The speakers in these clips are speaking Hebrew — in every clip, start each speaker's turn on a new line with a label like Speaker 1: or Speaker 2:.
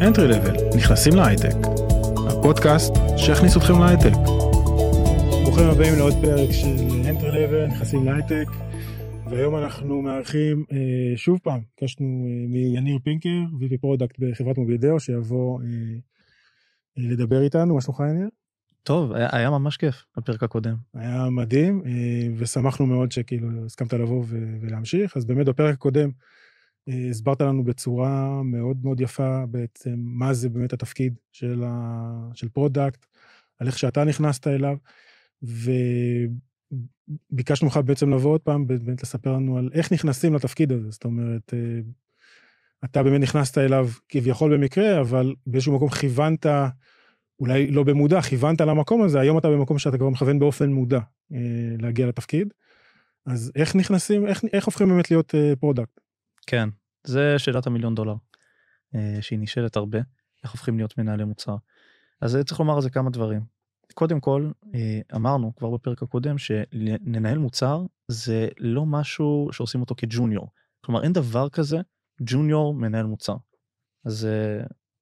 Speaker 1: Entry Level, נכנסים להייטק. הפודקאסט שיכניס אתכם להייטק. ברוכים הבאים לעוד פרק של Entry Level, נכנסים להייטק. והיום אנחנו מארחים אה, שוב פעם, ביקשנו אה, מיניר פינקר, VP product בחברת מובידאו, שיבוא אה, אה, לדבר איתנו, מה שלומך יניר?
Speaker 2: טוב, היה, היה ממש כיף בפרק הקודם.
Speaker 1: היה מדהים, אה, ושמחנו מאוד שכאילו הסכמת לבוא ו- ולהמשיך. אז באמת בפרק הקודם אה, הסברת לנו בצורה מאוד מאוד יפה בעצם מה זה באמת התפקיד של, ה- של product, על איך שאתה נכנסת אליו, וביקשנו ממך בעצם לבוא עוד פעם, באמת לספר לנו על איך נכנסים לתפקיד הזה. זאת אומרת, אה, אתה באמת נכנסת אליו כביכול במקרה, אבל באיזשהו מקום כיוונת, אולי לא במודע, כיוונת למקום הזה, היום אתה במקום שאתה כבר מכוון באופן מודע אה, להגיע לתפקיד. אז איך נכנסים, איך, איך הופכים באמת להיות אה, product?
Speaker 2: כן, זה שאלת המיליון דולר, אה, שהיא נשאלת הרבה, איך הופכים להיות מנהלי מוצר. אז אה, צריך לומר על זה כמה דברים. קודם כל, אה, אמרנו כבר בפרק הקודם שלנהל מוצר זה לא משהו שעושים אותו כ junior. כלומר, אין דבר כזה junior מנהל מוצר. אז,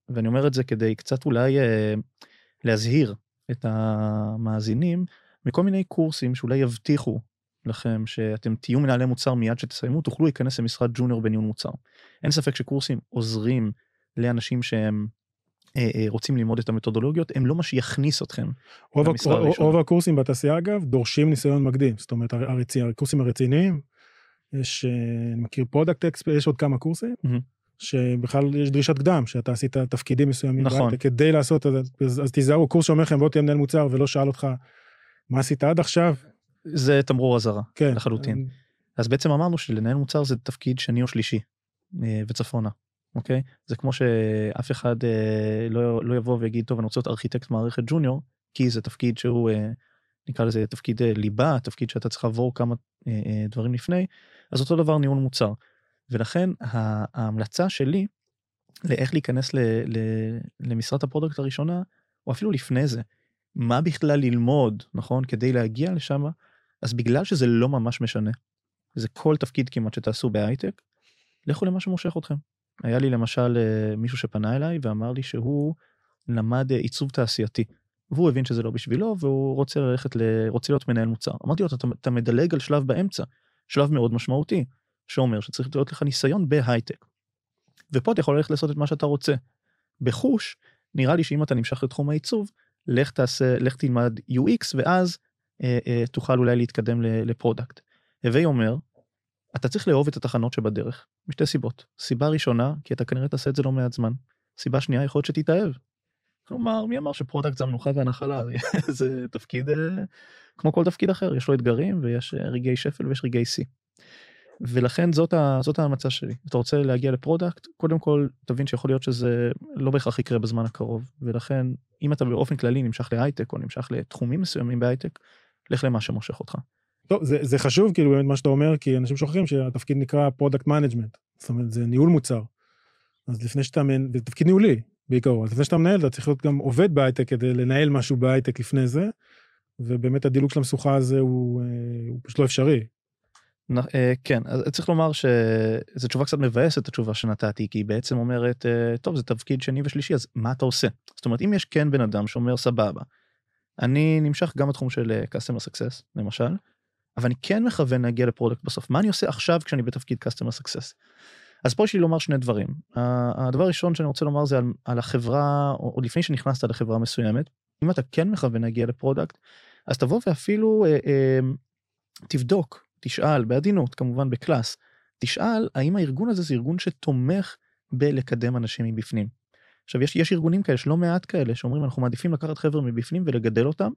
Speaker 2: ואני אומר את זה כדי קצת אולי להזהיר את המאזינים מכל מיני קורסים שאולי יבטיחו לכם שאתם תהיו מנהלי מוצר מיד שתסיימו תוכלו להיכנס למשרת junior בניהול מוצר. אין ספק שקורסים עוזרים לאנשים שהם אה, אה, רוצים ללמוד את המתודולוגיות הם לא מה שיכניס אתכם.
Speaker 1: רוב,
Speaker 2: למשרה
Speaker 1: רוב,
Speaker 2: הראשונה.
Speaker 1: רוב הקורסים בתעשייה אגב דורשים ניסיון מקדים, זאת אומרת הר- הרצי, הקורסים הרציניים, יש, אה, אני מכיר Product Expert, יש עוד כמה קורסים,
Speaker 2: מהמם.
Speaker 1: שבכלל יש דרישת קדם, שאתה עשית תפקידים מסוימים,
Speaker 2: נכון.
Speaker 1: כדי לעשות את זה, אז, אז תיזהרו, קורס שאומר לכם בוא תהיה מנהל מוצר ולא שאל אותך מה עשית עד עכשיו,
Speaker 2: זה תמרור אזהרה
Speaker 1: כן,
Speaker 2: לחלוטין. אז בעצם אמרנו שלנהל מוצר זה תפקיד שני או שלישי אה, וצפונה. אוקיי? זה כמו שאף אחד אה, לא, לא יבוא ויגיד טוב אני רוצה להיות ארכיטקט מערכת ג'וניור כי זה תפקיד שהוא אה, נקרא לזה תפקיד אה, ליבה תפקיד שאתה צריך לעבור כמה אה, אה, דברים לפני אז אותו דבר ניהול מוצר. ולכן ההמלצה שלי לאיך להיכנס ל, ל, למשרת ה product הראשונה או אפילו לפני זה מה בכלל ללמוד נכון כדי להגיע לשם אז בגלל שזה לא ממש משנה זה כל תפקיד כמעט שתעשו בהייטק לכו למה שמושך אתכם. היה לי למשל אה, מישהו שפנה אליי ואמר לי שהוא למד אה, עיצוב תעשייתי. והוא הבין שזה לא בשבילו והוא רוצה ללכת ל... רוצה להיות מנהל מוצר. אמרתי לו אתה, אתה מדלג על שלב באמצע, שלב מאוד משמעותי, שאומר שצריך להיות לך ניסיון בהייטק. ופה אתה יכול ללכת לעשות את מה שאתה רוצה. בחוץ, נראה לי שאם אתה נמשך לתחום העיצוב, לך תעשה, לך תלמד UX ואז תוכל אולי להתקדם ל product. הווי אומר, אתה צריך לאהוב את התחנות שבדרך, משתי סיבות. סיבה ראשונה, כי אתה כנראה תעשה את זה לא מעט זמן. סיבה שנייה, יכול להיות שתתאהב. כלומר, מי אמר ש product זה המנוחה והנחלה? זה תפקיד אה, כמו כל תפקיד אחר, יש לו אתגרים ויש אה, רגעי שפל ויש רגעי שיא. ולכן זאת, ה, זאת ההמלצה שלי. אתה רוצה להגיע ל product, קודם כל תבין שיכול להיות שזה לא בהכרח יקרה בזמן הקרוב, ולכן אם אתה באופן כללי נמשך להייטק או נמשך לתחומים מסוימים בהייטק, לך למה שמושך אותך.
Speaker 1: טוב, זה, זה חשוב כאילו באמת מה שאתה אומר, כי אנשים שוכחים שהתפקיד נקרא product management, זאת אומרת זה ניהול מוצר. אז לפני שאתה, מנ- זה תפקיד ניהולי בעיקרו, אז לפני שאתה מנהל אתה צריך להיות גם עובד בהייטק כדי לנהל משהו בהייטק לפני זה, ובאמת הדילוג של המשוכה הזה הוא, אה, הוא פשוט לא אפשרי.
Speaker 2: אה, כן, אז צריך לומר שזו תשובה קצת מבאסת התשובה שנתתי, כי היא בעצם אומרת, אה, טוב זה תפקיד שני ושלישי, אז מה אתה עושה? זאת אומרת, אם יש כן בן אדם שאומר סבבה, אני נמשך גם בתחום של אה, customer success למשל, אבל אני כן מכוון להגיע ל product בסוף, מה אני עושה עכשיו כשאני בתפקיד customer success? אז פה יש לי לומר שני דברים. הדבר הראשון שאני רוצה לומר זה על, על החברה, או לפני שנכנסת לחברה מסוימת, אם אתה כן מכוון להגיע ל product, אז תבוא ואפילו אה, אה, תבדוק, תשאל, בעדינות כמובן ב class, תשאל האם הארגון הזה זה ארגון שתומך בלקדם אנשים מבפנים. עכשיו יש, יש ארגונים כאלה, יש לא מעט כאלה, שאומרים אנחנו מעדיפים לקחת חבר'ה מבפנים ולגדל אותם,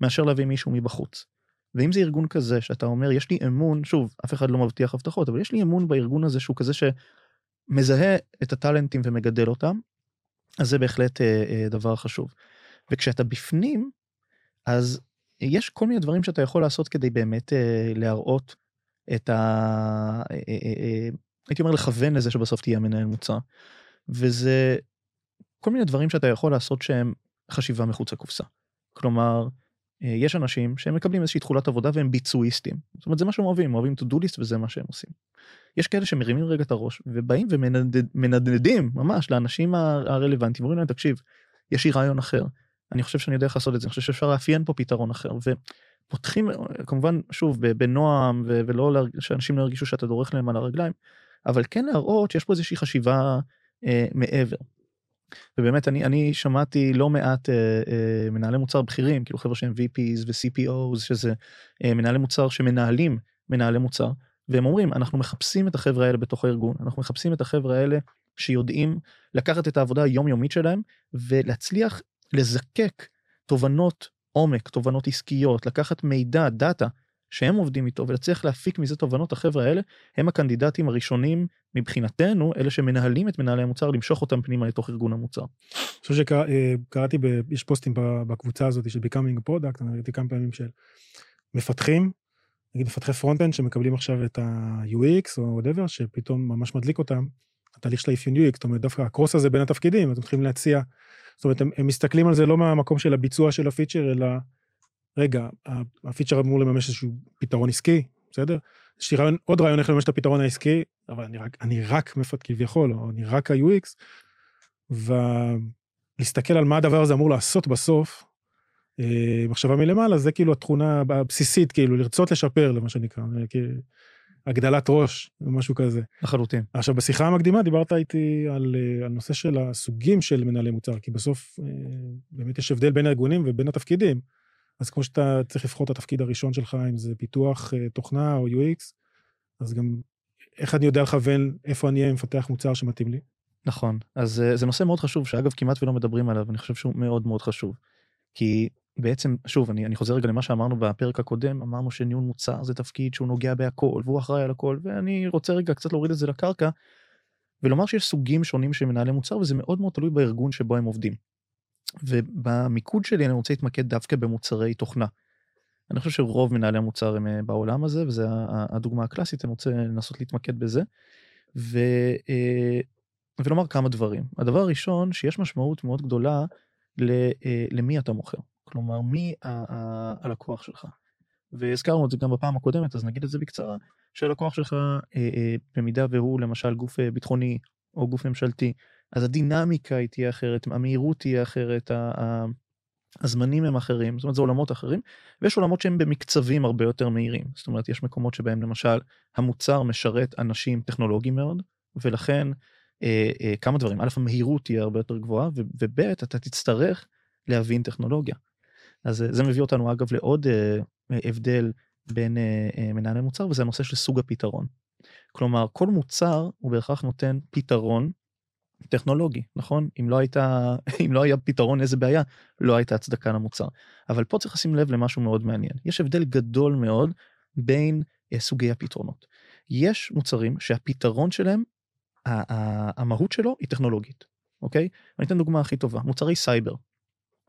Speaker 2: מאשר להביא מישהו מבחוץ. ואם זה ארגון כזה שאתה אומר יש לי אמון, שוב, אף אחד לא מבטיח הבטחות, אבל יש לי אמון בארגון הזה שהוא כזה שמזהה את הטאלנטים ומגדל אותם, אז זה בהחלט אה, אה, דבר חשוב. וכשאתה בפנים, אז יש כל מיני דברים שאתה יכול לעשות כדי באמת אה, להראות את ה... אה, אה, אה, הייתי אומר לכוון לזה שבסוף תהיה מנהל מוצר. וזה כל מיני דברים שאתה יכול לעשות שהם חשיבה מחוץ לקופסה. כלומר, אה, יש אנשים שהם מקבלים איזושהי תכולת עבודה והם ביצועיסטים. זאת אומרת זה מה שהם אוהבים, אוהבים to do list וזה מה שהם עושים. יש כאלה שמרימים רגע את הראש ובאים ומנדנדים ממש לאנשים הרלוונטיים, אומרים להם תקשיב, יש לי רעיון אחר, אני חושב שאני יודע איך לעשות את זה, אני חושב שאפשר לאפיין פה פתרון אחר. ופותחים כמובן שוב בנועם ולא שאנשים לא ירגישו שאתה דורך להם על הרגליים, אבל כן להראות שיש פה איזושהי חשיבה אה, מעבר. ובאמת אני אני שמעתי לא מעט אה, אה, מנהלי מוצר בכירים כאילו חברה שהם VPs ו-CPOs שזה אה, מנהלי מוצר שמנהלים מנהלי מוצר והם אומרים אנחנו מחפשים את החברה האלה בתוך הארגון אנחנו מחפשים את החברה האלה שיודעים לקחת את העבודה היומיומית שלהם ולהצליח לזקק תובנות עומק תובנות עסקיות לקחת מידע דאטה שהם עובדים איתו ולהצליח להפיק מזה תובנות החברה האלה הם הקנדידטים הראשונים מבחינתנו אלה שמנהלים את מנהלי המוצר למשוך אותם פנימה לתוך ארגון המוצר.
Speaker 1: אני חושב שקראתי יש פוסטים בקבוצה הזאת של Becoming Product אני ראיתי כמה פעמים של מפתחים נגיד מפתחי front-end שמקבלים עכשיו את ה-UX או whatever שפתאום ממש מדליק אותם התהליך של האפיון UX זאת אומרת דווקא ה cross הזה בין התפקידים אתם מתחילים להציע זאת אומרת הם, הם מסתכלים על זה לא מהמקום של הביצוע של ה feature אלא רגע, ה feature אמור לממש איזשהו פתרון עסקי, בסדר? יש לי רעיון, עוד רעיון איך לממש את הפתרון העסקי, אבל אני רק, אני רק מפתח כביכול, או אני רק ה-UX, ולהסתכל על מה הדבר הזה אמור לעשות בסוף, אה, מחשבה מלמעלה, זה כאילו התכונה הבסיסית, כאילו לרצות לשפר, למה שנקרא, הגדלת ראש, משהו כזה.
Speaker 2: לחלוטין.
Speaker 1: עכשיו, בשיחה המקדימה דיברת איתי על, אה, על נושא של הסוגים של מנהלי מוצר, כי בסוף אה, באמת יש הבדל בין הארגונים ובין התפקידים. אז כמו שאתה צריך לבחור את התפקיד הראשון שלך, אם זה פיתוח אה, תוכנה או UX, אז גם איך אני יודע לכוון איפה אני אהיה מפתח מוצר שמתאים לי.
Speaker 2: נכון, אז אה, זה נושא מאוד חשוב, שאגב כמעט ולא מדברים עליו, אני חושב שהוא מאוד מאוד חשוב. כי בעצם, שוב, אני, אני חוזר רגע למה שאמרנו בפרק הקודם, אמרנו שניהול מוצר זה תפקיד שהוא נוגע בהכל, והוא אחראי על הכל, ואני רוצה רגע קצת להוריד את זה לקרקע, ולומר שיש סוגים שונים של מנהלי מוצר, וזה מאוד מאוד תלוי בארגון שבו הם עובדים. ובמיקוד שלי אני רוצה להתמקד דווקא במוצרי תוכנה. אני חושב שרוב מנהלי המוצר הם אה, בעולם הזה וזה הדוגמה הקלאסית אני רוצה לנסות להתמקד בזה. ו, אה, ולומר כמה דברים הדבר הראשון שיש משמעות מאוד גדולה אה, למי אתה מוכר כלומר מי הלקוח שלך. והזכרנו את זה גם בפעם הקודמת אז נגיד את זה בקצרה שהלקוח שלך במידה והוא למשל גוף ביטחוני או גוף ממשלתי אז הדינמיקה היא תהיה אחרת, המהירות תהיה אחרת, הזמנים הם אחרים, זאת אומרת זה עולמות אחרים, ויש עולמות שהם במקצבים הרבה יותר מהירים, זאת אומרת יש מקומות שבהם למשל המוצר משרת אנשים טכנולוגיים מאוד, ולכן אה, אה, כמה דברים, א' המהירות תהיה הרבה יותר גבוהה, וב' אתה תצטרך להבין טכנולוגיה. אז זה מביא אותנו אגב לעוד אה, הבדל בין אה, אה, מנהלי מוצר וזה הנושא של סוג הפתרון. כלומר כל מוצר הוא בהכרח נותן פתרון טכנולוגי נכון? אם לא הייתה אם לא היה פתרון איזה בעיה לא הייתה הצדקה למוצר. אבל פה צריך לשים לב למשהו מאוד מעניין. יש הבדל גדול מאוד בין uh, סוגי הפתרונות. יש מוצרים שהפתרון שלהם המהות שלו היא טכנולוגית אוקיי? אני אתן דוגמה הכי טובה מוצרי סייבר.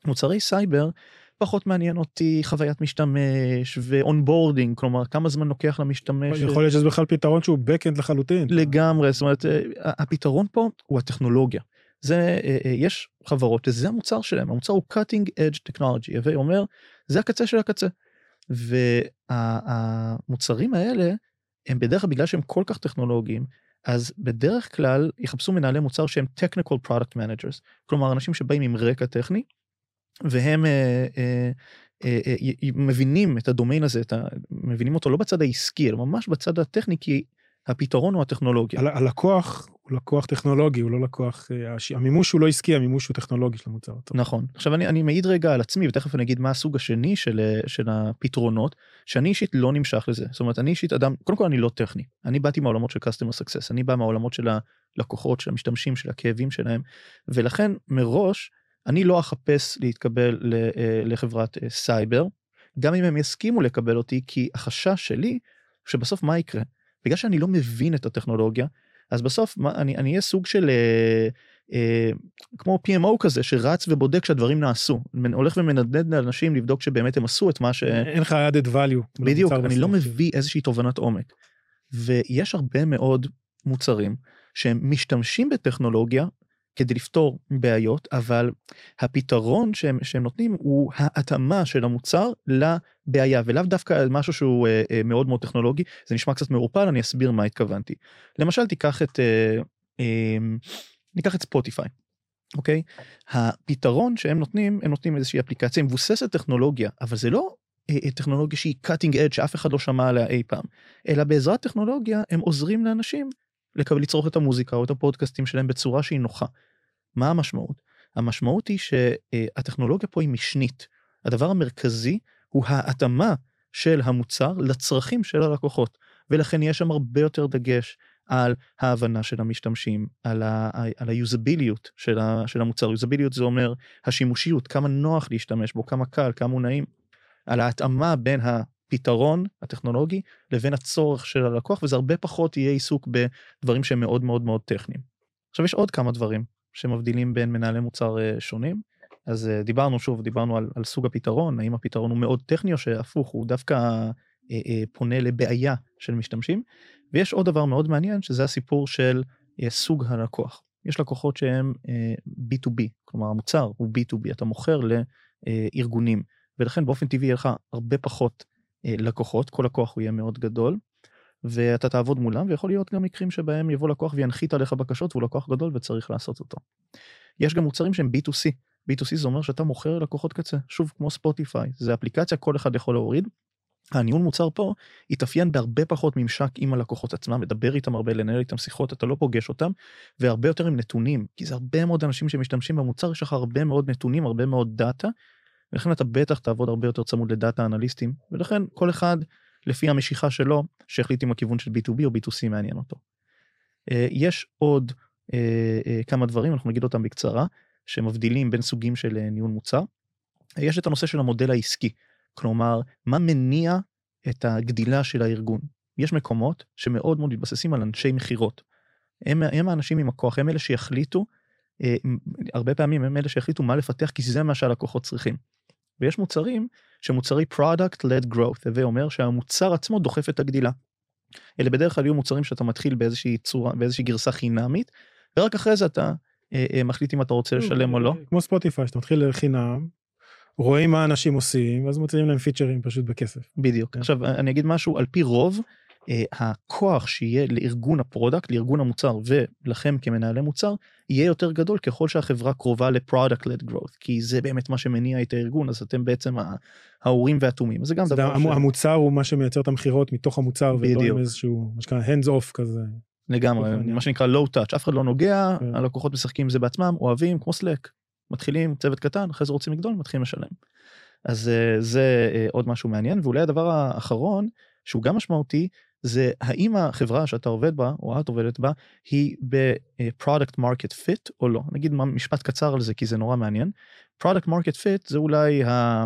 Speaker 2: מוצרי סייבר פחות מעניין אותי חוויית משתמש ו onboarding כלומר כמה זמן לוקח למשתמש.
Speaker 1: יכול להיות שזה בכלל פתרון שהוא backend לחלוטין.
Speaker 2: לגמרי זאת אומרת אה, הפתרון פה הוא הטכנולוגיה. זה אה, אה, יש חברות שזה המוצר שלהם המוצר הוא cutting edge technology הווי אומר זה הקצה של הקצה. והמוצרים האלה הם בדרך כלל בגלל שהם כל כך טכנולוגיים אז בדרך כלל יחפשו מנהלי מוצר שהם technical product managers כלומר אנשים שבאים עם רקע טכני והם אה, אה, אה, מבינים את הדומיין הזה, את ה, מבינים אותו לא בצד העסקי, אלא ממש בצד הטכני, כי הפתרון הוא הטכנולוגיה.
Speaker 1: הלקוח הוא לקוח טכנולוגי, הוא לא לקוח, אה, המימוש הוא לא עסקי, המימוש הוא טכנולוגי של המוצר.
Speaker 2: נכון. עכשיו אני, אני מעיד רגע על עצמי, ותכף אני אגיד מה הסוג השני של, של הפתרונות, שאני אישית לא נמשך לזה. זאת אומרת, אני אישית אדם, קודם כל אני לא טכני. אני באתי מהעולמות של customer success, אני בא מהעולמות של הלקוחות, של המשתמשים, של הכאבים שלהם, ולכן מראש, אני לא אחפש להתקבל אה, לחברת אה, סייבר, גם אם הם יסכימו לקבל אותי, כי החשש שלי, שבסוף מה יקרה? בגלל שאני לא מבין את הטכנולוגיה, אז בסוף מה, אני, אני אהיה סוג של אה, אה, כמו PMO כזה שרץ ובודק שהדברים נעשו, הולך ומנדנד לאנשים לבדוק שבאמת הם עשו את מה ש...
Speaker 1: אין לך added value.
Speaker 2: בדיוק, אני בסוף. לא מביא איזושהי תובנת עומק. ויש הרבה מאוד מוצרים שהם משתמשים בטכנולוגיה כדי לפתור בעיות, אבל הפתרון שהם, שהם נותנים הוא ההתאמה של המוצר לבעיה, ולאו דווקא משהו שהוא אה, אה, מאוד מאוד טכנולוגי, זה נשמע קצת מעורפל, אני אסביר מה התכוונתי. למשל, תיקח את, אה, אה, ניקח את ספוטיפיי. אוקיי? הפתרון שהם נותנים, הם נותנים איזושהי אפליקציה מבוססת טכנולוגיה, אבל זה לא אה, אה, טכנולוגיה שהיא cutting edge שאף אחד לא שמע עליה אי פעם, אלא בעזרת טכנולוגיה הם עוזרים לאנשים לקבל לצרוך את המוזיקה או את הפודקאסטים שלהם בצורה שהיא נוחה. מה המשמעות? המשמעות היא שהטכנולוגיה פה היא משנית. הדבר המרכזי הוא ההתאמה של המוצר לצרכים של הלקוחות, ולכן יש שם הרבה יותר דגש על ההבנה של המשתמשים, על, ה, על היוזביליות של, של המוצר. יוזביליות זה אומר השימושיות, כמה נוח להשתמש בו, כמה קל, כמה הוא נעים, על ההתאמה בין הפתרון הטכנולוגי לבין הצורך של הלקוח, וזה הרבה פחות יהיה עיסוק בדברים שהם מאוד מאוד מאוד טכניים. עכשיו יש עוד כמה דברים שמבדילים בין מנהלי מוצר אה, שונים. אז אה, דיברנו שוב, דיברנו על, על סוג הפתרון, האם הפתרון הוא מאוד טכני או שהפוך, הוא דווקא אה, אה, פונה לבעיה של משתמשים. ויש עוד דבר מאוד מעניין שזה הסיפור של אה, סוג הלקוח. יש לקוחות שהם אה, B2B, כלומר המוצר הוא B2B, אתה מוכר לארגונים, ולכן באופן טבעי יהיה לך הרבה פחות אה, לקוחות, כל לקוח הוא יהיה מאוד גדול, ואתה תעבוד מולם, ויכול להיות גם מקרים שבהם יבוא לקוח וינחית עליך בקשות והוא לקוח גדול וצריך לעשות אותו. יש גם מוצרים שהם B2C, B2C זה אומר שאתה מוכר לקוחות קצה, שוב כמו ספוטיפיי, זה אפליקציה כל אחד יכול להוריד, הניהול מוצר פה התאפיין בהרבה פחות ממשק עם הלקוחות עצמם, לדבר איתם הרבה, לנהל איתם שיחות, אתה לא פוגש אותם, והרבה יותר עם נתונים, כי זה הרבה מאוד אנשים שמשתמשים במוצר, יש לך הרבה מאוד נתונים, הרבה מאוד דאטה, ולכן אתה בטח תעבוד הרבה יותר צמוד ל data אנליסטים, ולכן כל אחד לפי המשיכה שלו, שהחליט אם הכיוון של B2B או B2C מעניין אותו. אה, יש עוד אה, אה, כמה דברים, אנחנו נגיד אותם בקצרה, שמבדילים בין סוגים של ניהול מוצר. יש את הנושא של המודל העסקי. כלומר, מה מניע את הגדילה של הארגון? יש מקומות שמאוד מאוד מתבססים על אנשי מכירות. הם, הם האנשים עם הכוח, הם אלה שיחליטו, הרבה פעמים הם אלה שיחליטו מה לפתח כי זה מה שהלקוחות צריכים. ויש מוצרים שהם מוצרי product led growth, הווי אומר שהמוצר עצמו דוחף את הגדילה. אלה בדרך כלל יהיו מוצרים שאתה מתחיל באיזושהי צורה, באיזושהי גרסה חינמית, ורק אחרי זה אתה אה, אה, מחליט אם אתה רוצה לשלם או לא.
Speaker 1: כמו ספוטיפיי, שאתה מתחיל חינם, רואים מה אנשים עושים ואז מוצאים להם features פשוט בכסף.
Speaker 2: בדיוק. כן. עכשיו אני אגיד משהו על פי רוב הכוח שיהיה לארגון ה product לארגון המוצר ולכם כמנהלי מוצר יהיה יותר גדול ככל שהחברה קרובה ל product led growth כי זה באמת מה שמניע את הארגון אז אתם בעצם ההורים והתומים זה גם דבר
Speaker 1: ש... המוצר הוא מה שמייצר את המכירות מתוך המוצר ולא עם איזשהו מה שנקרא hands off כזה.
Speaker 2: לגמרי מה שנקרא low touch אף אחד לא נוגע כן. הלקוחות משחקים עם זה בעצמם אוהבים כמו Slack מתחילים צוות קטן אחרי זה רוצים לגדול מתחילים לשלם. אז אה, זה אה, עוד משהו מעניין ואולי הדבר האחרון שהוא גם משמעותי זה האם החברה שאתה עובד בה או את עובדת בה היא ב-product market fit או לא נגיד משפט קצר על זה כי זה נורא מעניין product market fit זה אולי ה...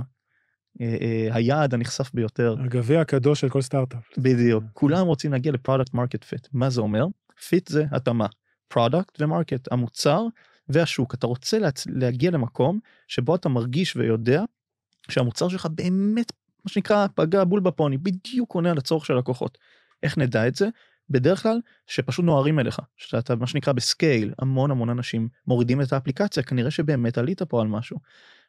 Speaker 2: אה, היעד הנחשף ביותר.
Speaker 1: הגביע הקדוש של כל סטארט-אפ.
Speaker 2: בדיוק כולם רוצים להגיע ל product market fit מה זה אומר? fit זה התאמה product ו market המוצר והשוק אתה רוצה להצ... להגיע למקום שבו אתה מרגיש ויודע שהמוצר שלך באמת מה שנקרא פגע בול בפוני בדיוק עונה על הצורך של לקוחות. איך נדע את זה? בדרך כלל שפשוט נוהרים אליך שאתה מה שנקרא ב scale המון המון אנשים מורידים את האפליקציה כנראה שבאמת עלית פה על משהו.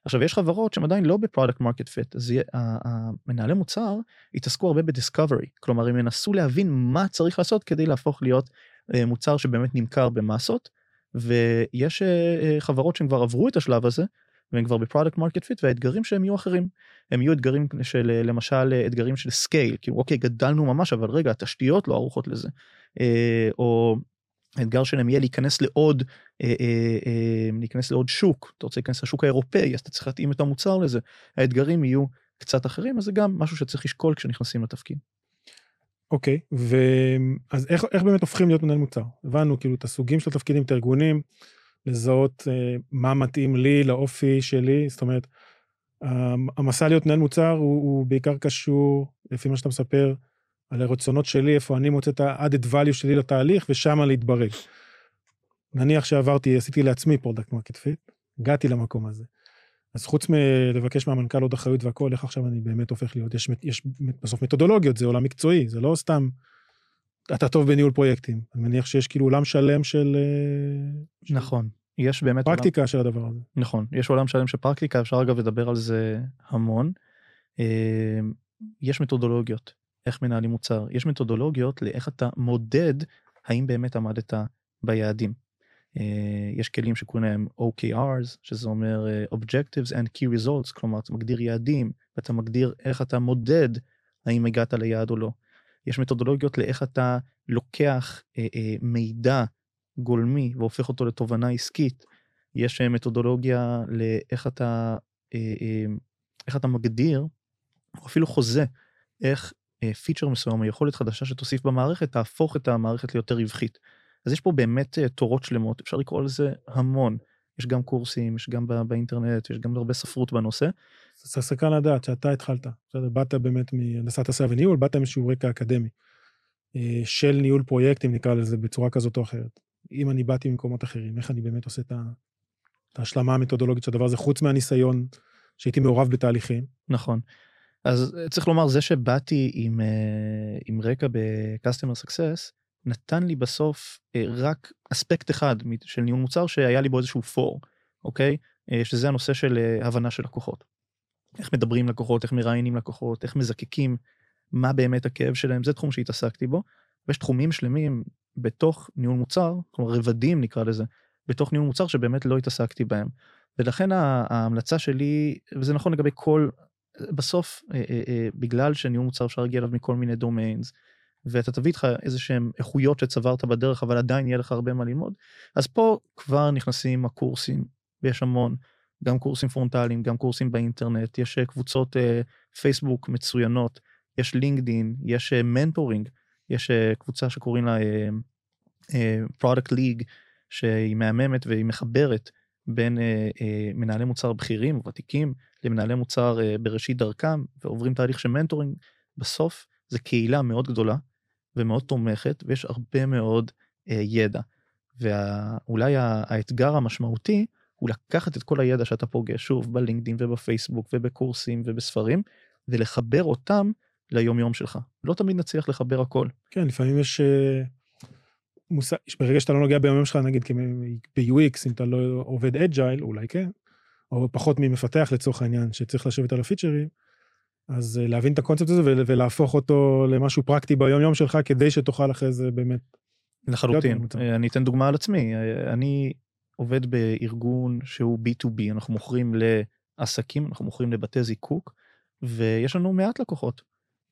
Speaker 2: עכשיו יש חברות שהן עדיין לא ב product market fit אז המנהלי מוצר יתעסקו הרבה ב discovery כלומר הם ינסו להבין מה צריך לעשות כדי להפוך להיות אה, מוצר שבאמת נמכר במסות ויש אה, אה, חברות שהם כבר עברו את השלב הזה והם כבר ב product market fit והאתגרים שהם יהיו אחרים הם יהיו אתגרים של אה, למשל אתגרים של scale כאילו אוקיי גדלנו ממש אבל רגע התשתיות לא ערוכות לזה או האתגר שלהם יהיה להיכנס לעוד להיכנס לעוד שוק אתה רוצה להיכנס לשוק האירופאי אז אתה צריך להתאים את המוצר לזה האתגרים יהיו קצת אחרים אז זה גם משהו שצריך לשקול כשנכנסים לתפקיד.
Speaker 1: אוקיי, ואז איך, איך באמת הופכים להיות מנהל מוצר? הבנו כאילו את הסוגים של התפקידים, את הארגונים, לזהות אה, מה מתאים לי, לאופי שלי, זאת אומרת, המסע להיות מנהל מוצר הוא, הוא בעיקר קשור, לפי מה שאתה מספר, על הרצונות שלי, איפה אני מוצא את ה-added value שלי לתהליך, ושם להתברג. נניח שעברתי, עשיתי לעצמי product market fit, הגעתי למקום הזה. אז חוץ מלבקש מהמנכ"ל עוד אחריות והכל, איך עכשיו אני באמת הופך להיות, יש, יש בסוף מתודולוגיות, זה עולם מקצועי, זה לא סתם, אתה טוב בניהול פרויקטים. אני מניח שיש כאילו עולם שלם של...
Speaker 2: נכון. יש באמת
Speaker 1: פרקטיקה עולם... של הדבר הזה.
Speaker 2: נכון, יש עולם שלם של פרקטיקה, אפשר אגב לדבר על זה המון. אה, יש מתודולוגיות, איך מנהלים מוצר, יש מתודולוגיות לאיך אתה מודד האם באמת עמדת ביעדים. אה, יש כלים שקוראים להם OKRs, שזה אומר Objectives and Key Results, כלומר אתה מגדיר יעדים, ואתה מגדיר איך אתה מודד האם הגעת ליעד או לא. יש מתודולוגיות לאיך אתה לוקח אה, אה, מידע גולמי והופך אותו לתובנה עסקית. יש אה, מתודולוגיה לאיך אתה, אה, אה, איך אתה מגדיר, או אפילו חוזה, איך אה, פיצ'ר מסוים או יכולת חדשה שתוסיף במערכת תהפוך את המערכת ליותר רווחית. אז יש פה באמת אה, תורות שלמות, אפשר לקרוא לזה המון. יש גם קורסים, יש גם באינטרנט, יש גם הרבה ספרות בנושא.
Speaker 1: זה סקרן לדעת שאתה התחלת, בסדר, באת באמת מהנדסת עשייה וניהול, באת עם רקע אקדמי. אה, של ניהול פרויקטים, נקרא לזה, בצורה כזאת או אחרת. אם אני באתי ממקומות אחרים, איך אני באמת עושה את ההשלמה המתודולוגית של הדבר הזה, חוץ מהניסיון שהייתי מעורב בתהליכים.
Speaker 2: נכון. אז אה, צריך לומר, זה שבאתי עם, אה, עם רקע ב-customer success, נתן לי בסוף רק אספקט אחד של ניהול מוצר שהיה לי בו איזשהו פור, אוקיי? שזה הנושא של הבנה של לקוחות. איך מדברים לקוחות, איך מראיינים לקוחות, איך מזקקים מה באמת הכאב שלהם, זה תחום שהתעסקתי בו. ויש תחומים שלמים בתוך ניהול מוצר, כלומר רבדים נקרא לזה, בתוך ניהול מוצר שבאמת לא התעסקתי בהם. ולכן ההמלצה שלי, וזה נכון לגבי כל, בסוף, אה, אה, אה, בגלל שניהול מוצר אפשר להגיע אליו מכל מיני דומיינס, ואתה תביא איתך איזה שהם איכויות שצברת בדרך, אבל עדיין יהיה לך הרבה מה ללמוד, אז פה כבר נכנסים הקורסים, ויש המון, גם קורסים פרונטליים, גם קורסים באינטרנט, יש קבוצות פייסבוק מצוינות, יש לינקדאין, יש mentoring, uh, יש קבוצה שקוראים לה Product League, שהיא מהממת והיא מחברת בין מנהלי מוצר בכירים ותיקים למנהלי מוצר בראשית דרכם ועוברים תהליך של mentoring. בסוף זה קהילה מאוד גדולה ומאוד תומכת ויש הרבה מאוד ידע. ואולי האתגר המשמעותי הוא לקחת את כל הידע שאתה פוגש שוב בלינקדאין ובפייסבוק ובקורסים ובספרים ולחבר אותם ליום יום שלך. לא תמיד נצליח לחבר הכל.
Speaker 1: כן, לפעמים יש אה, מושג, ברגע שאתה לא נוגע ביום יום שלך, נגיד ב-UX, אם אתה לא עובד agile, אולי כן, או פחות ממפתח לצורך העניין, שצריך לשבת על הפיצ'רים, אז אה, להבין את הקונספט הזה ולהפוך אותו למשהו פרקטי ביום יום שלך, כדי שתוכל אחרי זה באמת...
Speaker 2: לחלוטין. אה, אני אתן דוגמה על עצמי. אני עובד בארגון שהוא B2B, אנחנו מוכרים לעסקים, אנחנו מוכרים לבתי זיקוק, ויש לנו מעט לקוחות.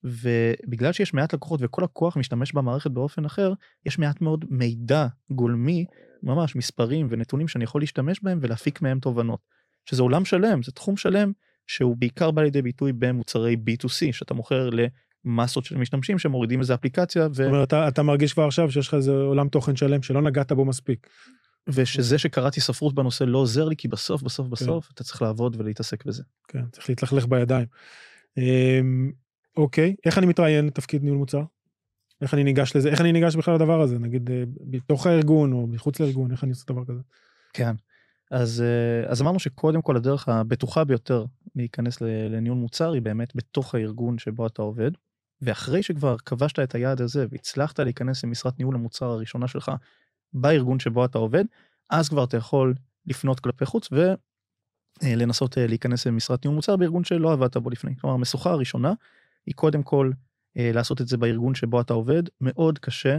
Speaker 2: ובגלל שיש מעט לקוחות וכל הכוח משתמש במערכת באופן אחר, יש מעט מאוד מידע גולמי, ממש מספרים ונתונים שאני יכול להשתמש בהם ולהפיק מהם תובנות. שזה עולם שלם, זה תחום שלם שהוא בעיקר בא לידי ביטוי במוצרי B2C, שאתה מוכר למסות של משתמשים שמורידים איזה אפליקציה. ו...
Speaker 1: זאת אומרת, אתה, אתה מרגיש כבר עכשיו שיש לך איזה עולם תוכן שלם שלא נגעת בו מספיק.
Speaker 2: ושזה שקראתי ספרות בנושא לא עוזר לי, כי בסוף, בסוף, כן. בסוף, כן. אתה צריך לעבוד ולהתעסק בזה.
Speaker 1: כן, צריך להתלכלך בידיים. אמ, אוקיי, איך אני מתראיין לתפקיד ניהול מוצר? איך אני ניגש לזה? איך אני ניגש בכלל לדבר הזה? נגיד, אה, בתוך הארגון או מחוץ לארגון, איך אני עושה דבר כזה?
Speaker 2: כן. אז, אה, אז אמרנו שקודם כל הדרך הבטוחה ביותר להיכנס לניהול מוצר היא באמת בתוך הארגון שבו אתה עובד. ואחרי שכבר כבשת את היעד הזה והצלחת להיכנס למשרת ניהול המוצר הראשונה שלך בארגון שבו אתה עובד, אז כבר אתה יכול לפנות כלפי חוץ ולנסות אה, להיכנס למשרת ניהול מוצר בארגון שלא עבדת בו לפני. כלומר, המשוכה הראשונה היא קודם כל אה, לעשות את זה בארגון שבו אתה עובד. מאוד קשה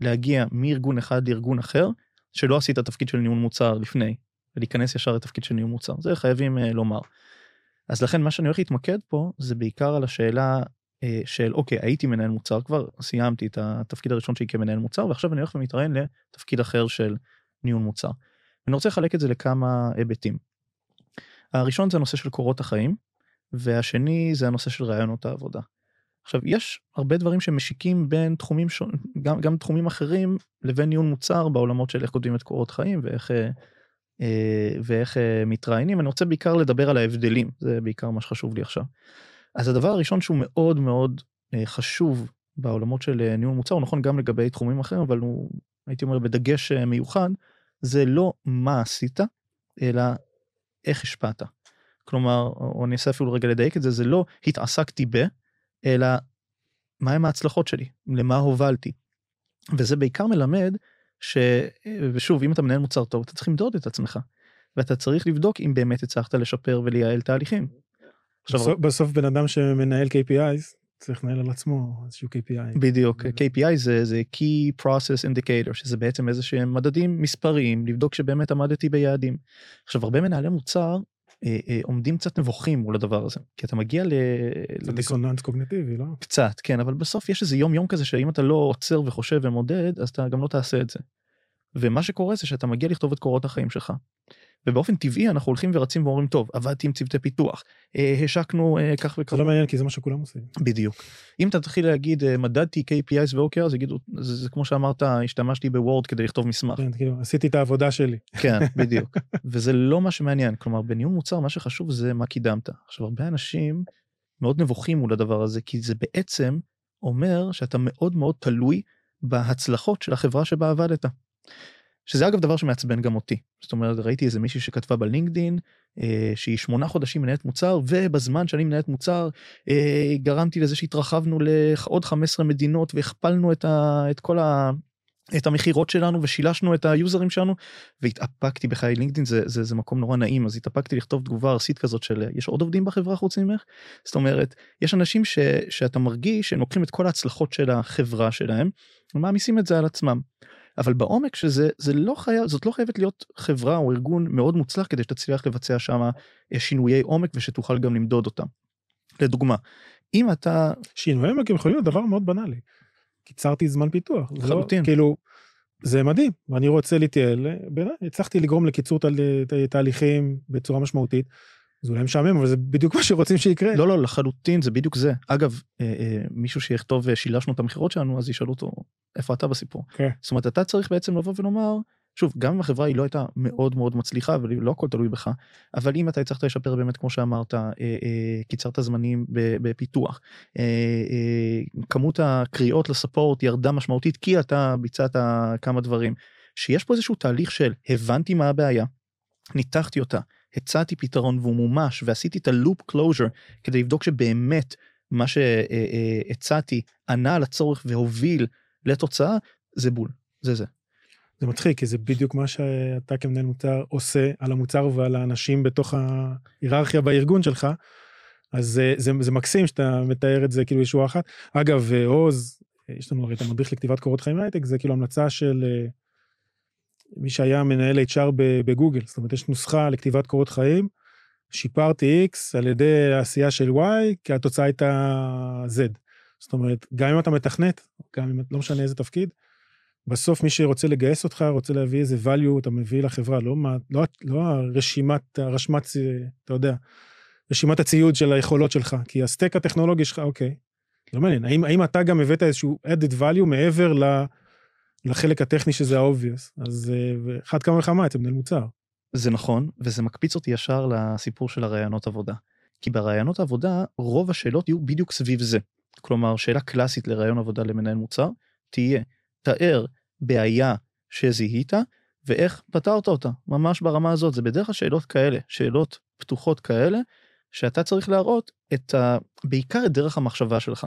Speaker 2: להגיע מארגון אחד לארגון אחר, שלא עשית תפקיד של ניהול מוצר לפני, ולהיכנס ישר לתפקיד של ניהול מוצר. זה חייבים אה, לומר. אז לכן מה שאני הולך להתמקד פה זה בעיקר על השאלה אה, של אוקיי הייתי מנהל מוצר כבר סיימתי את התפקיד הראשון שלי כמנהל מוצר ועכשיו אני הולך ומתראיין לתפקיד אחר של ניהול מוצר. אני רוצה לחלק את זה לכמה היבטים. הראשון זה הנושא של קורות החיים והשני זה הנושא של רעיונות העבודה. עכשיו יש הרבה דברים שמשיקים בין תחומים שונים גם גם תחומים אחרים לבין ניהול מוצר בעולמות של איך כותבים את קורות חיים ואיך אה, אה, ואיך אה, מתראיינים אני רוצה בעיקר לדבר על ההבדלים זה בעיקר מה שחשוב לי עכשיו. אז הדבר הראשון שהוא מאוד מאוד חשוב בעולמות של ניהול מוצר הוא נכון גם לגבי תחומים אחרים אבל הוא הייתי אומר בדגש מיוחד זה לא מה עשית אלא איך השפעת. כלומר, או אני אעשה אפילו רגע לדייק את זה, זה לא התעסקתי ב, אלא מהם ההצלחות שלי, למה הובלתי. וזה בעיקר מלמד ש... ושוב, אם אתה מנהל מוצר טוב, אתה צריך למדוד את עצמך. ואתה צריך לבדוק אם באמת הצלחת לשפר ולייעל תהליכים.
Speaker 1: עכשיו, בסוף, בסוף בן אדם שמנהל KPIs צריך לנהל על עצמו איזשהו KPI.
Speaker 2: בדיוק, KPI זה, זה Key Process Indicator, שזה בעצם איזה שהם מדדים מספריים, לבדוק שבאמת עמדתי ביעדים. עכשיו, הרבה מנהלי מוצר אה, אה, עומדים קצת נבוכים מול הדבר הזה, כי אתה מגיע ל...
Speaker 1: זה דיסוננס קוגניטיבי, לא?
Speaker 2: קצת, כן, אבל בסוף יש איזה יום יום כזה שאם אתה לא עוצר וחושב ומודד, אז אתה גם לא תעשה את זה. ומה שקורה זה שאתה מגיע לכתוב את קורות החיים שלך. ובאופן טבעי אנחנו הולכים ורצים ואומרים טוב עבדתי עם צוותי פיתוח אה, השקנו אה, כך וכך.
Speaker 1: זה לא מעניין כי זה מה שכולם עושים.
Speaker 2: בדיוק. אם אתה תתחיל להגיד אה, מדדתי KPIs ו-OKR אז יגידו זה, זה כמו שאמרת השתמשתי בוורד כדי לכתוב מסמך.
Speaker 1: כן, כאילו עשיתי את העבודה שלי.
Speaker 2: כן בדיוק וזה לא מה שמעניין כלומר בניהול מוצר מה שחשוב זה מה קידמת. עכשיו הרבה אנשים מאוד נבוכים מול הדבר הזה כי זה בעצם אומר שאתה מאוד מאוד תלוי בהצלחות של החברה שבה עבדת. שזה אגב דבר שמעצבן גם אותי. זאת אומרת ראיתי איזה מישהי שכתבה בלינקדין אה, שהיא שמונה חודשים מנהלת מוצר ובזמן שאני מנהלת מוצר אה, גרמתי לזה שהתרחבנו לעוד 15 מדינות והכפלנו את, ה, את כל ה... את המכירות שלנו ושילשנו את היוזרים שלנו והתאפקתי בחיי לינקדאין זה, זה זה מקום נורא נעים אז התאפקתי לכתוב תגובה ארסית כזאת של יש עוד עובדים בחברה חוץ ממך זאת אומרת יש אנשים ש, שאתה מרגיש שהם לוקחים את כל ההצלחות של החברה שלהם ומעמיסים את זה על עצמם. אבל בעומק שזה זה לא חייב זאת לא חייבת להיות חברה או ארגון מאוד מוצלח כדי שתצליח לבצע שם אה, שינויי עומק ושתוכל גם למדוד אותם. לדוגמה אם אתה
Speaker 1: שינויי עומק יכולים להיות דבר מאוד בנאלי. קיצרתי זמן פיתוח.
Speaker 2: לא- לחלוטין.
Speaker 1: לא, כאילו זה מדהים ואני רוצה להתייעל הצלחתי לגרום לקיצור תהליכים בצורה משמעותית. זה אולי משעמם אבל זה בדיוק מה שרוצים שיקרה.
Speaker 2: לא לא לחלוטין זה בדיוק זה אגב אה, אה, מישהו שיכתוב שילשנו את המכירות שלנו אז ישאלו אותו איפה אתה בסיפור.
Speaker 1: כן.
Speaker 2: זאת אומרת אתה צריך בעצם לבוא ולומר שוב גם אם החברה היא לא הייתה מאוד מאוד מצליחה ולא הכל תלוי בך אבל אם אתה הצלחת לשפר באמת כמו שאמרת אה, אה, קיצרת זמנים בפיתוח אה, אה, כמות הקריאות לסופורט ירדה משמעותית כי אתה ביצעת כמה דברים שיש פה איזשהו תהליך של הבנתי מה הבעיה ניתחתי אותה הצעתי פתרון והוא מומש ועשיתי את ה loop closure כדי לבדוק שבאמת מה שהצעתי ענה על הצורך והוביל לתוצאה זה בול זה זה.
Speaker 1: זה מצחיק כי זה בדיוק מה שאתה כמנהל מוצר עושה על המוצר ועל האנשים בתוך ההיררכיה בארגון שלך. אז זה, זה, זה מקסים שאתה מתאר את זה כאילו ישוע אחת. אגב עוז יש לנו הרי את המדריך לכתיבת קורות חיים הייטק זה כאילו המלצה של מי שהיה מנהל HR בגוגל, זאת אומרת יש נוסחה לכתיבת קורות חיים, שיפרתי X על ידי עשייה של Y, כי התוצאה הייתה Z. זאת אומרת, גם אם אתה מתכנת, גם אם לא משנה איזה תפקיד, בסוף מי שרוצה לגייס אותך, רוצה להביא איזה value, אתה מביא לחברה, לא, לא, לא הרשימת, הרשמת, אתה יודע, רשימת הציוד של היכולות שלך, כי הסטק הטכנולוגי שלך, אוקיי, לא מעניין, האם, האם אתה גם הבאת איזשהו added value מעבר ל... לחלק הטכני שזה ה-obvious, אז אה, אחד כמה וכמה אצל מנהל מוצר.
Speaker 2: זה נכון, וזה מקפיץ אותי ישר לסיפור של הרעיונות עבודה. כי ברעיונות עבודה, רוב השאלות יהיו בדיוק סביב זה. כלומר, שאלה קלאסית לרעיון עבודה למנהל מוצר, תהיה, תאר בעיה שזיהית, ואיך פתרת אותה, ממש ברמה הזאת. זה בדרך כלל שאלות כאלה, שאלות פתוחות כאלה, שאתה צריך להראות את ה... בעיקר את דרך המחשבה שלך.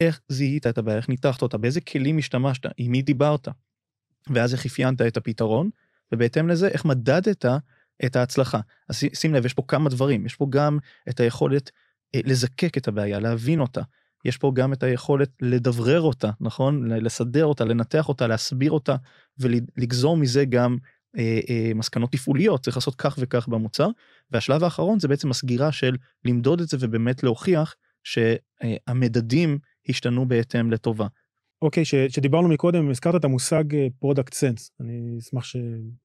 Speaker 2: איך זיהית את הבעיה, איך ניתחת אותה, באיזה כלים השתמשת, עם מי דיברת, ואז איך אפיינת את הפתרון, ובהתאם לזה איך מדדת את ההצלחה. אז שים לב, יש פה כמה דברים, יש פה גם את היכולת אה, לזקק את הבעיה, להבין אותה. יש פה גם את היכולת לדברר אותה, נכון? לסדר אותה, לנתח אותה, להסביר אותה, ולגזור מזה גם אה, אה, מסקנות תפעוליות, צריך לעשות כך וכך במוצר. והשלב האחרון זה בעצם הסגירה של למדוד את זה ובאמת להוכיח שהמדדים השתנו בהתאם לטובה.
Speaker 1: אוקיי, okay, שדיברנו מקודם, הזכרת את המושג product אה, sense, אני אשמח ש,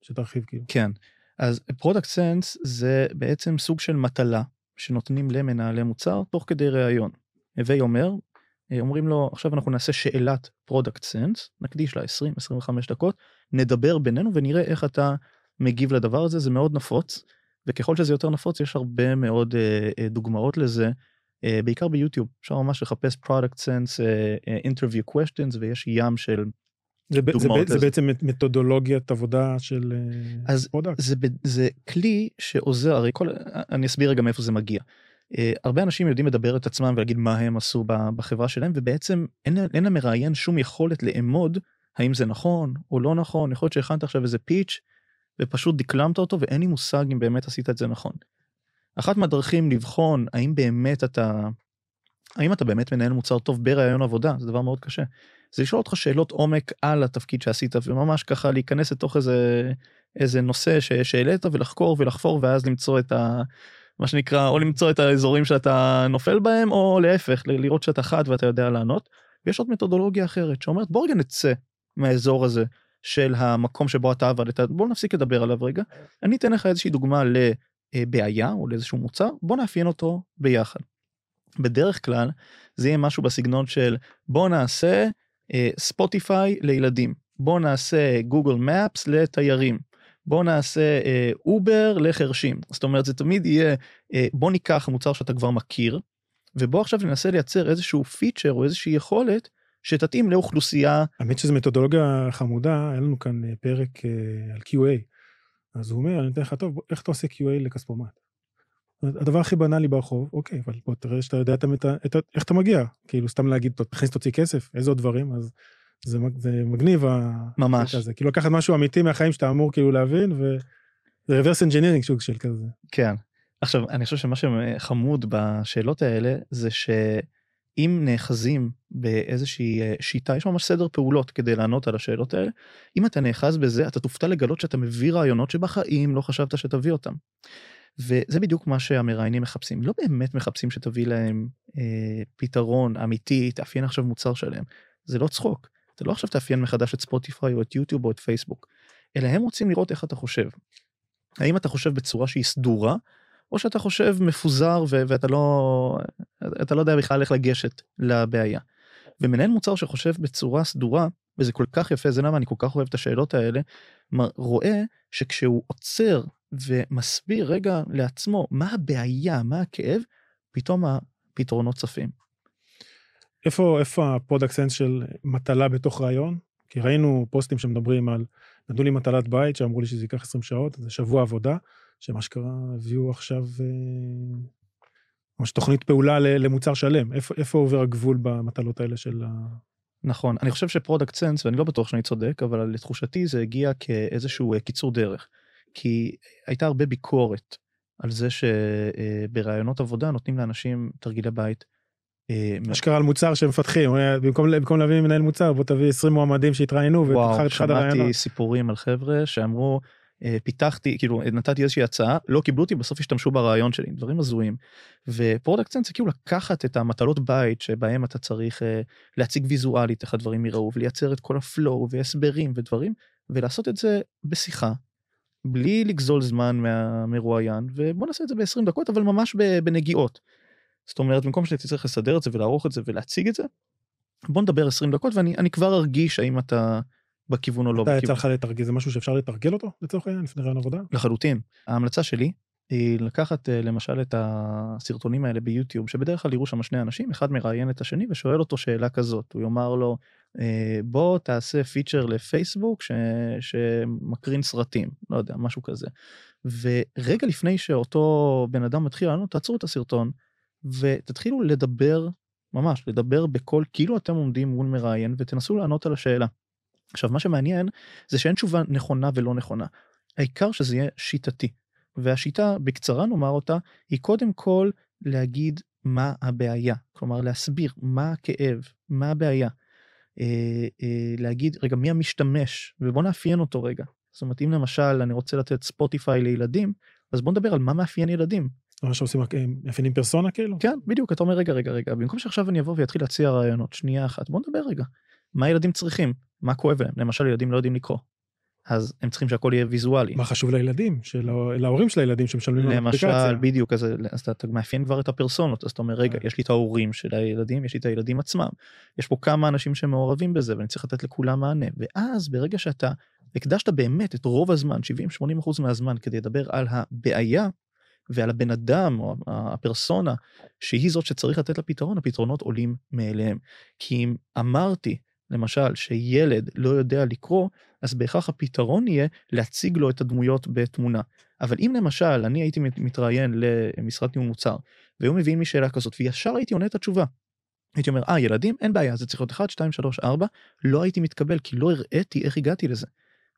Speaker 1: שתרחיב כאילו.
Speaker 2: כן, אז product sense זה בעצם סוג של מטלה שנותנים למנהלי מוצר תוך כדי ראיון. הווי אומר, אה, אומרים לו עכשיו אנחנו נעשה שאלת product sense, נקדיש לה 20-25 דקות, נדבר בינינו ונראה איך אתה מגיב לדבר הזה, זה מאוד נפוץ, וככל שזה יותר נפוץ יש הרבה מאוד אה, דוגמאות לזה אה, בעיקר ביוטיוב אפשר ממש לחפש product sense uh, interview questions ויש ים של
Speaker 1: זה. זה, זה, זה בעצם מתודולוגיית עבודה של
Speaker 2: אז product. זה, זה כלי שעוזר הרי כל אני אסביר רגע מאיפה זה מגיע. Uh, הרבה אנשים יודעים לדבר את עצמם ולהגיד מה הם עשו בחברה שלהם ובעצם אין, אין למראיין שום יכולת לאמוד האם זה נכון או לא נכון, יכול להיות שהכנת עכשיו איזה pitch ופשוט דקלמת אותו ואין לי מושג אם באמת עשית את זה נכון. אחת מהדרכים לבחון האם באמת אתה, האם אתה באמת מנהל מוצר טוב בראיון עבודה, זה דבר מאוד קשה. זה לשאול אותך שאלות עומק על התפקיד שעשית וממש ככה להיכנס לתוך איזה, איזה נושא שהעלית ולחקור ולחפור ואז למצוא את ה... מה שנקרא, או למצוא את האזורים שאתה נופל בהם, או להפך, לראות שאתה חד ואתה יודע לענות. ויש עוד מתודולוגיה אחרת שאומרת בוא רגע נצא מהאזור הזה של המקום שבו אתה עבדת, בוא נפסיק לדבר עליו רגע. אני אתן לך איזושהי דוגמה לבעיה או לאיזשהו מוצר, בוא נאפיין אותו ביחד. בדרך כלל זה יהיה משהו בסגנון של בוא נעשה ספוטיפיי uh, לילדים, בוא נעשה גוגל מפס לתיירים, בוא נעשה אובר uh, לחרשים. זאת אומרת זה תמיד יהיה uh, בוא ניקח מוצר שאתה כבר מכיר ובוא עכשיו ננסה לייצר איזשהו פיצ'ר או איזושהי יכולת שתתאים לאוכלוסייה.
Speaker 1: האמת שזו מתודולוגיה חמודה, היה לנו כאן אה, פרק אה, על QA. אז הוא אומר, אני אתן לך, טוב, איך אתה עושה QA לכספומט? הדבר הכי בנאלי ברחוב, אוקיי, אבל בוא תראה שאתה יודע את, את, איך אתה מגיע. כאילו, סתם להגיד, תכניס תוציא כסף, איזה עוד דברים, אז זה, זה מגניב.
Speaker 2: ממש.
Speaker 1: הזה. כאילו, לקחת משהו אמיתי מהחיים שאתה אמור כאילו להבין, ו... זה reverse engineering סוג של כזה.
Speaker 2: כן. עכשיו, אני חושב שמה שחמוד בשאלות האלה, זה שאם נאחזים באיזושהי אה, שיטה, יש ממש סדר פעולות כדי לענות על השאלות האלה, אם אתה נאחז בזה, אתה תופתע לגלות שאתה מביא רעיונות שבחיים לא חשבת שתביא אותם. וזה בדיוק מה שהמראיינים מחפשים. לא באמת מחפשים שתביא להם אה, פתרון אמיתי, תאפיין עכשיו מוצר שלם. זה לא צחוק. אתה לא עכשיו תאפיין מחדש את ספוטיפיי או את יוטיוב או את פייסבוק, אלא הם רוצים לראות איך אתה חושב. האם אתה חושב בצורה שהיא סדורה, או שאתה חושב מפוזר ו- ואתה לא, אתה לא יודע בכלל איך לגשת לבעיה. ומנהל מוצר שחושב בצורה סדורה, וזה כל כך יפה, זה למה אני כל כך אוהב את השאלות האלה, רואה שכשהוא עוצר ומסביר רגע לעצמו מה הבעיה, מה הכאב, פתאום הפתרונות צפים.
Speaker 1: איפה, איפה ה product sense של מטלה בתוך ראיון? כי ראינו פוסטים שמדברים על, נתנו לי מטלת בית שאמרו לי שזה ייקח 20 שעות, זה שבוע עבודה. שמה שקרה, הביאו עכשיו אה, ממש תוכנית פעולה למוצר שלם. איפה, איפה עובר הגבול במטלות האלה של ה...
Speaker 2: נכון, אני חושב ש product sense, ואני לא בטוח שאני צודק, אבל לתחושתי זה הגיע כאיזשהו אה, קיצור דרך. כי הייתה הרבה ביקורת על זה שבראיונות עבודה נותנים לאנשים תרגילי בית.
Speaker 1: אשכרה על מוצר שמפתחים, במקום, במקום להביא מנהל מוצר בוא תביא 20 מועמדים שהתראיינו
Speaker 2: ותבחר את אחד הרעיונות. שמעתי סיפורים על חבר'ה שאמרו אה, פיתחתי כאילו נתתי איזושהי הצעה לא קיבלו אותי בסוף השתמשו ברעיון שלי דברים הזויים. ו product sense זה כאילו לקחת את המטלות בית שבהם אתה צריך אה, להציג ויזואלית איך הדברים יראו ולייצר את כל ה flow והסברים ודברים ולעשות את זה בשיחה. בלי לגזול זמן מהמרואיין ובוא נעשה את זה ב-20 דקות אבל ממש בנגיעות. זאת אומרת במקום שאתה צריך לסדר את זה ולערוך את זה ולהציג את זה. בוא נדבר 20 דקות ואני כבר ארגיש האם אתה בכיוון או לא
Speaker 1: בכיוון. אתה יצא לך לתרגל, זה משהו שאפשר לתרגל אותו לצורך העניין לפני ראיון עבודה?
Speaker 2: לחלוטין. ההמלצה שלי היא לקחת אה, למשל את הסרטונים האלה ביוטיוב שבדרך כלל יראו שם שני אנשים אחד מראיין את השני ושואל אותו שאלה כזאת הוא יאמר לו אה, בוא תעשה פיצ'ר לפייסבוק ש... שמקרין סרטים לא יודע משהו כזה. ורגע לפני שאותו בן אדם מתחיל לענות תעצרו את הסרטון ותתחילו לדבר ממש לדבר בקול כאילו אתם עומדים מול מראיין ותנסו לענות על השאלה. עכשיו מה שמעניין זה שאין תשובה נכונה ולא נכונה. העיקר שזה יהיה שיטתי. והשיטה בקצרה נאמר אותה היא קודם כל להגיד מה הבעיה כלומר להסביר מה הכאב מה הבעיה. אה, אה, להגיד רגע מי המשתמש ובוא נאפיין אותו רגע. זאת אומרת אם למשל אני רוצה לתת ספוטיפיי לילדים אז בוא נדבר על מה מאפיין ילדים.
Speaker 1: מה שעושים אה, מאפיינים פרסונה כאילו?
Speaker 2: כן בדיוק אתה אומר רגע רגע רגע במקום שעכשיו אני אבוא ואתחיל להציע רעיונות שנייה אחת בוא נדבר רגע מה ילדים צריכים מה כואב להם למשל ילדים לא יודעים לקרוא. אז הם צריכים שהכל יהיה ויזואלי.
Speaker 1: מה חשוב לילדים, של להורים של הילדים שמשלמים
Speaker 2: למשל, בדיוק, אז, אז אתה, אתה מאפיין כבר את הפרסונות, אז אתה אומר, רגע, אה. יש לי את ההורים של הילדים, יש לי את הילדים עצמם, יש פה כמה אנשים שמעורבים בזה ואני צריך לתת לכולם מענה, ואז ברגע שאתה הקדשת באמת את רוב הזמן, 70-80% מהזמן, כדי לדבר על הבעיה ועל הבן אדם או הפרסונה, שהיא זאת שצריך לתת לה פתרון, הפתרונות עולים מאליהם. כי אם אמרתי, למשל, שילד לא יודע לקרוא, אז בהכרח הפתרון יהיה להציג לו את הדמויות בתמונה. אבל אם למשל אני הייתי מתראיין למשרת ניהול מוצר, והיו מביאים לי שאלה כזאת, וישר הייתי עונה את התשובה. הייתי אומר, אה, ילדים, אין בעיה, זה צריך להיות 1, 2, 3, 4, לא הייתי מתקבל כי לא הראיתי איך הגעתי לזה.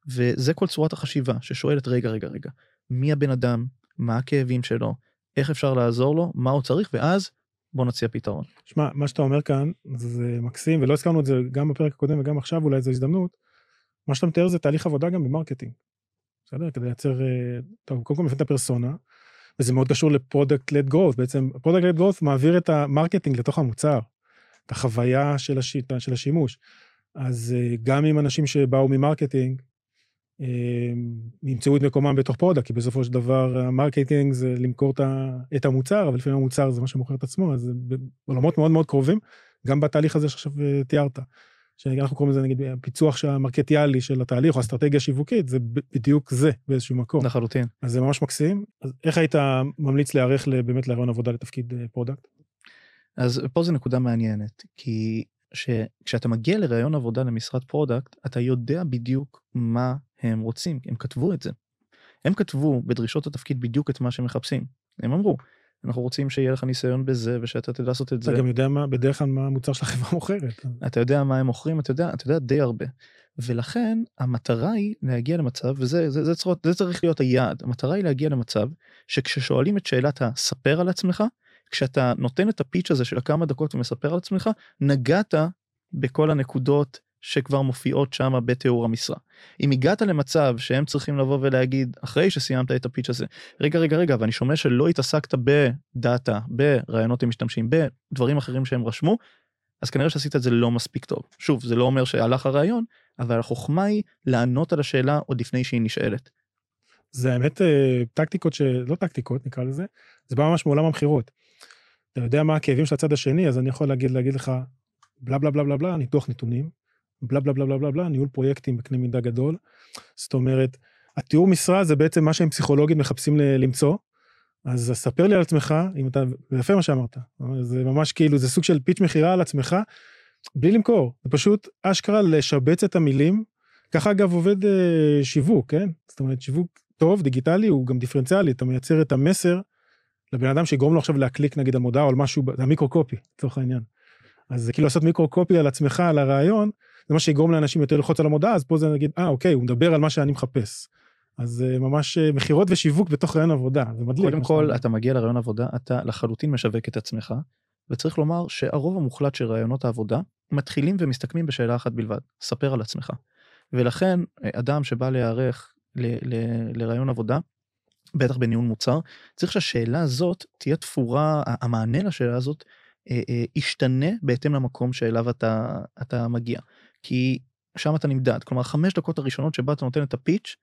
Speaker 2: וזה כל צורת החשיבה ששואלת, רגע, רגע, רגע, מי הבן אדם, מה הכאבים שלו, איך אפשר לעזור לו, מה הוא צריך, ואז בוא נציע פתרון.
Speaker 1: שמע, מה שאתה אומר כאן זה מקסים, ולא הזכרנו את זה גם בפרק הקודם וגם עכשיו אולי זו הזדמנות. מה שאתה מתאר זה תהליך עבודה גם ב marketing. בסדר? כדי לייצר, אה, טוב, קודם כל מבין את הפרסונה, וזה מאוד קשור ל product-led growth, בעצם product-led growth מעביר את ה marketing לתוך המוצר, את החוויה של, השיטה, של השימוש. אז אה, גם עם אנשים שבאו מ marketing, ימצאו את מקומם בתוך product, כי בסופו של דבר ה marketing זה למכור את המוצר, אבל לפעמים המוצר זה מה שמוכר את עצמו, אז בעולמות מאוד מאוד קרובים, גם בתהליך הזה שעכשיו תיארת. שאנחנו קוראים לזה נגיד הפיצוח המרקטיאלי של התהליך או אסטרטגיה שיווקית זה בדיוק זה באיזשהו מקום.
Speaker 2: לחלוטין.
Speaker 1: אז זה ממש מקסים. אז איך היית ממליץ להיערך באמת להראיון עבודה לתפקיד product?
Speaker 2: אז פה זו נקודה מעניינת כי כשאתה מגיע לראיון עבודה למשרת product אתה יודע בדיוק מה הם רוצים הם כתבו את זה. הם כתבו בדרישות התפקיד בדיוק את מה שהם מחפשים. הם אמרו אנחנו רוצים שיהיה לך ניסיון בזה ושאתה תדע לעשות את זה.
Speaker 1: אתה גם יודע מה בדרך כלל מה המוצר של החברה מוכרת.
Speaker 2: אתה יודע מה הם מוכרים אתה יודע אתה יודע די הרבה. ולכן המטרה היא להגיע למצב וזה זה, זה, צריך, זה צריך להיות היעד המטרה היא להגיע למצב שכששואלים את שאלת הספר על עצמך כשאתה נותן את הפיץ' הזה של הכמה דקות ומספר על עצמך נגעת בכל הנקודות שכבר מופיעות שם בתיאור המשרה. אם הגעת למצב שהם צריכים לבוא ולהגיד אחרי שסיימת את הפיץ' הזה רגע רגע רגע ואני שומע שלא התעסקת בדאטה ברעיונות עם משתמשים בדברים אחרים שהם רשמו אז כנראה שעשית את זה לא מספיק טוב שוב זה לא אומר שהלך הרעיון אבל החוכמה היא לענות על השאלה עוד לפני שהיא נשאלת.
Speaker 1: זה האמת אה, טקטיקות שלא טקטיקות נקרא לזה זה בא ממש מעולם המכירות. אתה יודע מה הכאבים של הצד השני אז אני יכול להגיד להגיד לך בלה בלה בלה בלה בלה ניתוח נתונים בלה בלה בלה בלה בלה בלה, ניהול פרויקטים בקנה מידה גדול. זאת אומרת, התיאור משרה זה בעצם מה שהם פסיכולוגית מחפשים למצוא. אז ספר לי על עצמך, אם אתה, זה יפה מה שאמרת, זה ממש כאילו, זה סוג של פיץ' מכירה על עצמך, בלי למכור, זה פשוט אשכרה לשבץ את המילים. ככה אגב עובד אה, שיווק, כן? זאת אומרת, שיווק טוב, דיגיטלי, הוא גם דיפרנציאלי, אתה מייצר את המסר לבן אדם שיגרום לו עכשיו להקליק נגיד על מודעה או על משהו, זה המיקרו קופי, לצורך העניין. אז זה כאילו לעשות מיקרו קופי על עצמך, על הרעיון, זה מה שיגרום לאנשים יותר ללחוץ על המודעה, אז פה זה נגיד, אה, אוקיי, הוא מדבר על מה שאני מחפש. אז uh, ממש uh, מכירות ושיווק בתוך רעיון עבודה, זה מדליק.
Speaker 2: קודם כל, אתה מגיע לרעיון עבודה, אתה לחלוטין משווק את עצמך, וצריך לומר שהרוב המוחלט של רעיונות העבודה מתחילים ומסתכמים בשאלה אחת בלבד, ספר על עצמך. ולכן, אה, אדם שבא להיערך לרעיון עבודה, בטח בניהול מוצר, צריך שהשאלה הזאת תהיה תפורה, המענה לשאלה הזאת אה, אה, ישתנה בהתאם למקום שאליו אתה, אתה מגיע. כי שם אתה נמדד, כלומר חמש דקות הראשונות שבה אתה נותן את הפיץ',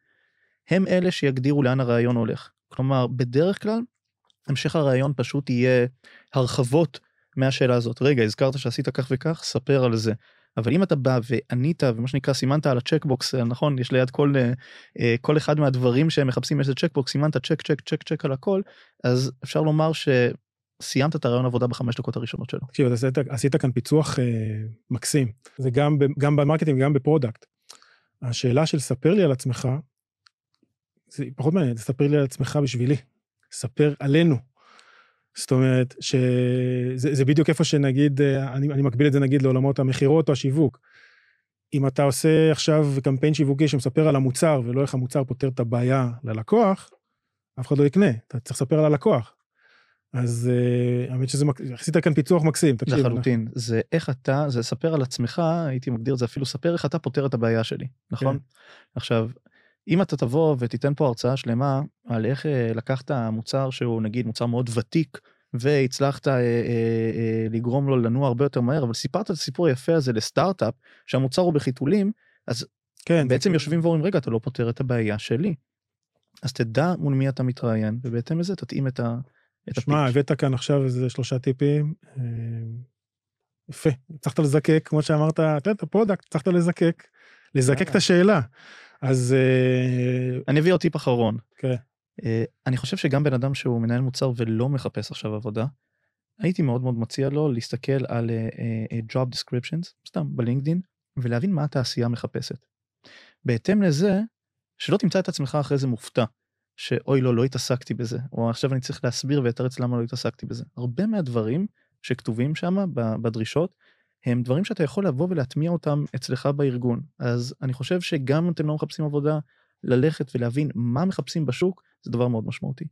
Speaker 2: הם אלה שיגדירו לאן הרעיון הולך. כלומר, בדרך כלל, המשך הרעיון פשוט יהיה הרחבות מהשאלה הזאת. רגע, הזכרת שעשית כך וכך, ספר על זה. אבל אם אתה בא וענית ומה שנקרא סימנת על הצ'קבוקס נכון יש ליד כל אה, כל אחד מהדברים שהם מחפשים איזה צ'קבוקס סימנת צ'ק צ'ק צ'ק צ'ק על הכל אז אפשר לומר סיימת את הראיון עבודה בחמש דקות הראשונות שלו.
Speaker 1: תקשיב, עשית, עשית כאן פיצוח אה, מקסים. זה גם, גם ב marketing וגם ב product. השאלה של ספר לי על עצמך, זה פחות מעניין, ספר לי על עצמך בשבילי. ספר עלינו. זאת אומרת, שזה בדיוק איפה שנגיד, אה, אני, אני מקביל את זה נגיד לעולמות המכירות או השיווק. אם אתה עושה עכשיו קמפיין שיווקי שמספר על המוצר ולא איך המוצר פותר את הבעיה ללקוח, אף אחד לא יקנה, אתה צריך לספר על הלקוח. אז uh, האמת שזה, עשית כאן פיצוח מקסים,
Speaker 2: תקשיב. לחלוטין. זה איך אתה, זה ספר על עצמך, הייתי מגדיר את זה אפילו ספר איך אתה פותר את הבעיה שלי, נכון? כן. עכשיו, אם אתה תבוא ותיתן פה הרצאה שלמה על איך uh, לקחת מוצר שהוא נגיד מוצר מאוד ותיק, והצלחת uh, uh, uh, לגרום לו לנוע הרבה יותר מהר, אבל סיפרת את הסיפור היפה הזה לסטארט-אפ, שהמוצר הוא בחיתולים, אז כן, בעצם יושבים ואומרים, רגע, אתה לא פותר את הבעיה שלי. אז תדע מול מי אתה מתראיין, ובהתאם לזה תתאים את ה...
Speaker 1: שמע, הבאת כאן עכשיו איזה שלושה טיפים. אה, יפה, הצלחת לזקק, כמו שאמרת, אתה יודע, אתה product, הצלחת לזקק, לזקק את השאלה. אז... אה,
Speaker 2: אני אביא עוד טיפ אחרון.
Speaker 1: כן.
Speaker 2: אה, אני חושב שגם בן אדם שהוא מנהל מוצר ולא מחפש עכשיו עבודה, הייתי מאוד מאוד מציע לו להסתכל על job descriptions, סתם בלינקדין, ולהבין מה התעשייה מחפשת. בהתאם לזה, שלא תמצא את עצמך אחרי זה מופתע. שאוי לא, לא התעסקתי בזה, או עכשיו אני צריך להסביר ואתרץ למה לא התעסקתי בזה. הרבה מהדברים שכתובים שם בדרישות, הם דברים שאתה יכול לבוא ולהטמיע אותם אצלך בארגון. אז אני חושב שגם אם אתם לא מחפשים עבודה, ללכת ולהבין מה מחפשים בשוק, זה דבר מאוד משמעותי.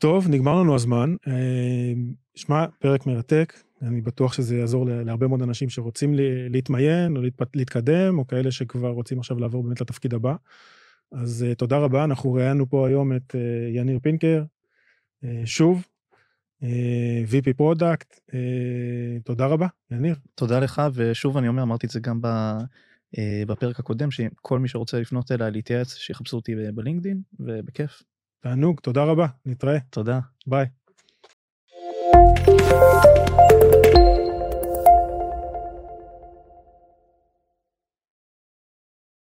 Speaker 1: טוב, נגמר לנו הזמן. אה, שמע, פרק מרתק, אני בטוח שזה יעזור להרבה מאוד אנשים שרוצים להתמיין או להתקדם, או כאלה שכבר רוצים עכשיו לעבור באמת לתפקיד הבא. אז אה, תודה רבה, אנחנו ראיינו פה היום את אה, יניר פינקר, אה, שוב, אה, VP product, אה, תודה רבה, יניר.
Speaker 2: תודה לך, ושוב אני אומר, אמרתי את זה גם ב, אה, בפרק הקודם, שכל מי שרוצה לפנות אליי להתייעץ, שיחפשו אותי בלינקדין, ובכיף.
Speaker 1: תענוג, תודה רבה, נתראה.
Speaker 2: תודה.
Speaker 1: ביי.